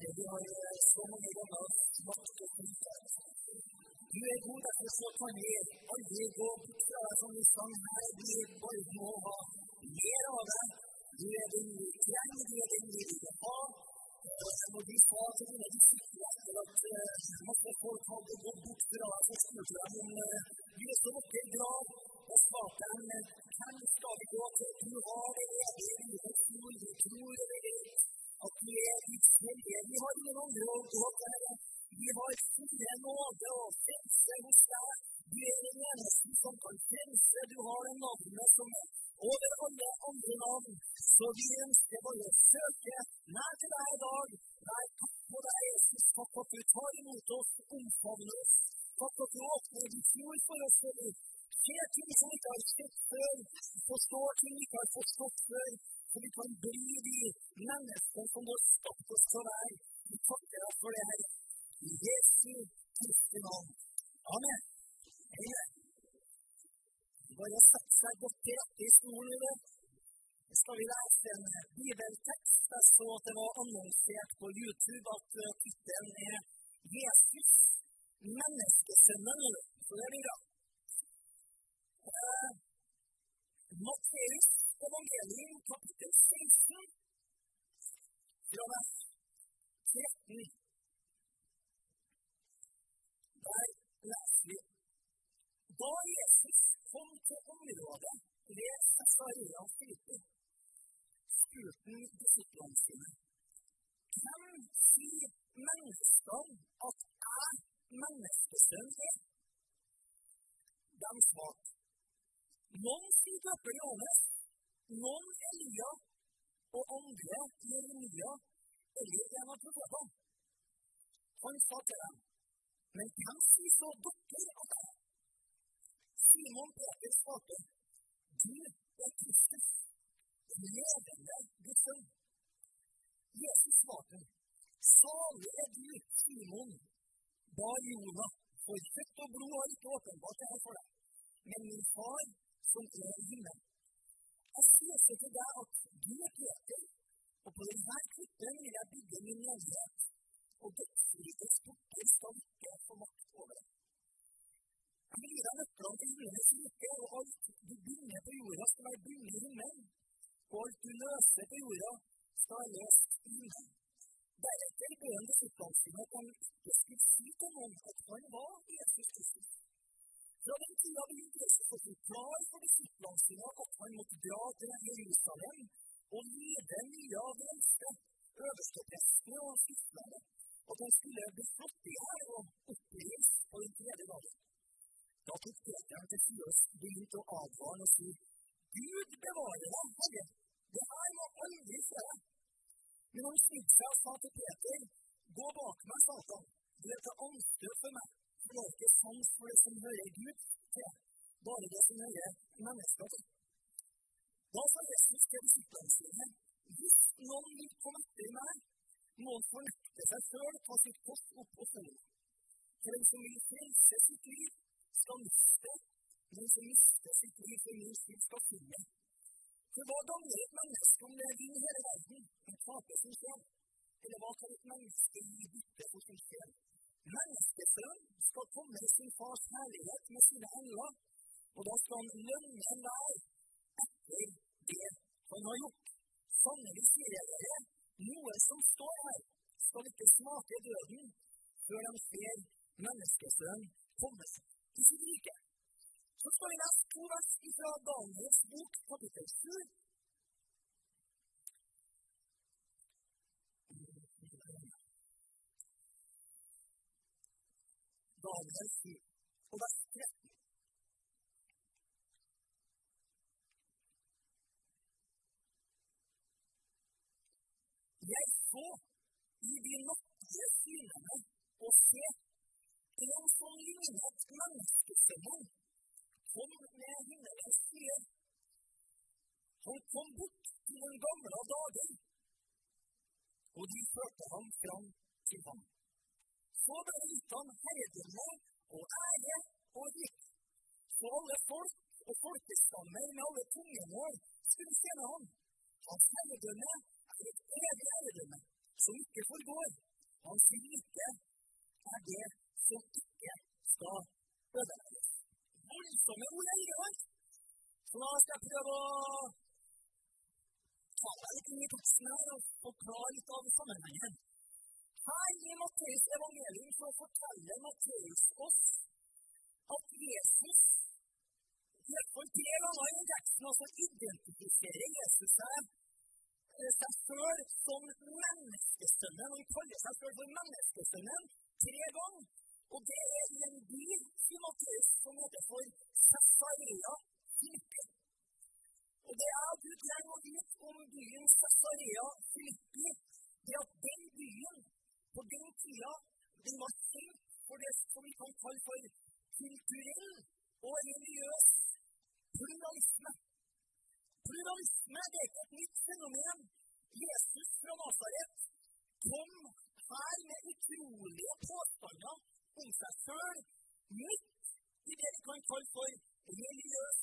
vi har så mange ganger makt og funnet. Du er god, derfor så kan vi aldri gå bort fra deg som vi sang her. Vi bare må ha mer av deg. Du er den vi trenger, du er den vi vil ha. Når de sa til mine distrikter etter at masse folk hadde gått bort fra deg, så spurte de om vi er så dere glad. Og svarte dem hvem skal vi gå til? Du har det evige livets ord. Vi tror det vi vet at du er Guds hellige. Vi har ingen andre å gå til. Vi har store nåde og frelse hos deg. Du er den eneste som kan frelse. Du har det navnet som er over alle andre navn. Så vi ønsker bare å søke nær til deg i dag. Vær takk på deg, Jesus. Takk at du tar imot oss, omfavner oss. Takk at du åpner ditt ord for oss. ser ting som ikke har sett før, forstår ting vi ikke har forstått før, så vi kan bli de menneskene som du har skapt oss til å være. Vi takker deg for det, her. I Jesu Kristi navn. Amen. Amen. Bare sett seg godt til rette i stolen. Så skal vi lese en bibeltekst. Jeg så at det var annonsert på YouTube at tittelen er 'Jesus, menneskesønnen'. Så det blir bra. Uh, Matteus evangelium kapittel 16 fra vers 13. Der leser vi Da Jesus kom til området ved Sakarias Filippe, spurte han disiplene sine Hvem sier menneskene at jeg, menneskesønn, er? De svarte Noen sier døper Johannes, noen Elia og andre Jeremia eller en av profetene. Han sa til dem men hvem sier så dere at jeg Simon Peter svarte, du er Kristus, den levende Guds sønn. Jesus svarte, salig er du, Simon, bar Jona, for kjøtt og blod har ikke åpenbart det her for deg, men min far som er i himmelen. Sier til deg at du er Peter, og på denne klippen vil jeg bygge min menighet og dødsrikets porter skal ikke få makt over det. Jeg vil gi deg nøklene til himmelens rike, og alt du binder på jorda, skal være bundet i himmelen. Og alt du løser på jorda, skal være løst i himmelen. Deretter bød han disiplene sine at han ikke skulle si til noen at han var Jesus Kristus. Fra den tida begynte Jesus forklare for disiplene sine at han måtte dra til Jerusalem. Og lede mye av det eldste, øversteprestene og skriftlærerne at han skulle bli slått i hjel og oppreist på den tredje dagen. Da tok Peter til Fjøs begynt å advare og si, Gud bevare deg, Herre, det her må aldri skje. Deg. Men han snudde seg og sa til Peter, Gå bak meg, Satan, du er til anstøt for meg, det er ikke sans for det som hører Gud til, bare det som hører mennesker til. Da sa Jesus til disiplene sine, hvis noen vil komme etter meg, må han fornekte seg sjøl, ta sitt kors opp og følge meg. For den som vil frelse sitt liv, skal miste. Den som mister sitt liv for min skyld, skal finne. For hva gagner et menneske om det er din hele verden, men taper sin sjel? Eller hva kan et menneske gi bytte for sin sjel? Menneskesønnen skal komme i sin fars herlighet med sine engler, og da skal han lønne enhver etter det han har gjort. Sannelig sier jeg dere, noe som står her, skal ikke smake døden før de ser menneskesønnen komme til sitt rike. Så skal vi lese to vers fra Daniels bok, kapittel 7. Daniel 7, og vers 13. Jeg så i de nattlige synene og se en som lignet menneskesønnen, kom med himmelens skyer. Han kom bort til den gamle dager, og de førte ham fram til ham. Så ble ham herredømme og ære og rik, så alle folk og folkestammer med alle tungemål skulle tjene ham. Hans herredømme et evig herredømme som ikke forgår, Hans rike er det som ikke skal ødelegges. Voldsomme ord er ikke sant? Så da skal jeg prøve å ta deg litt inn i teksten her og forklare litt av sammenhengen. Her i Matteus evangelium så forteller Matteus oss at Jesus i hvert fall tre ganger i teksten altså identifiserer Jesus seg seg sjøl som menneskesønnen. Han kaller seg sjøl for menneskesønnen tre ganger. Og det er en by i Matteus som heter for Cesarea Filippi. Og det er du trenger å vite om byen Cesarea Filippi, det at den byen på den tida den var kjent for det som vi kan kalle for kulturell og religiøs pluralisme. Pluralisme det er ikke et nytt fenomen. Jesus fra Nasaret kom her med utrolige påstander om seg sjøl midt i det vi kan kalle for religiøs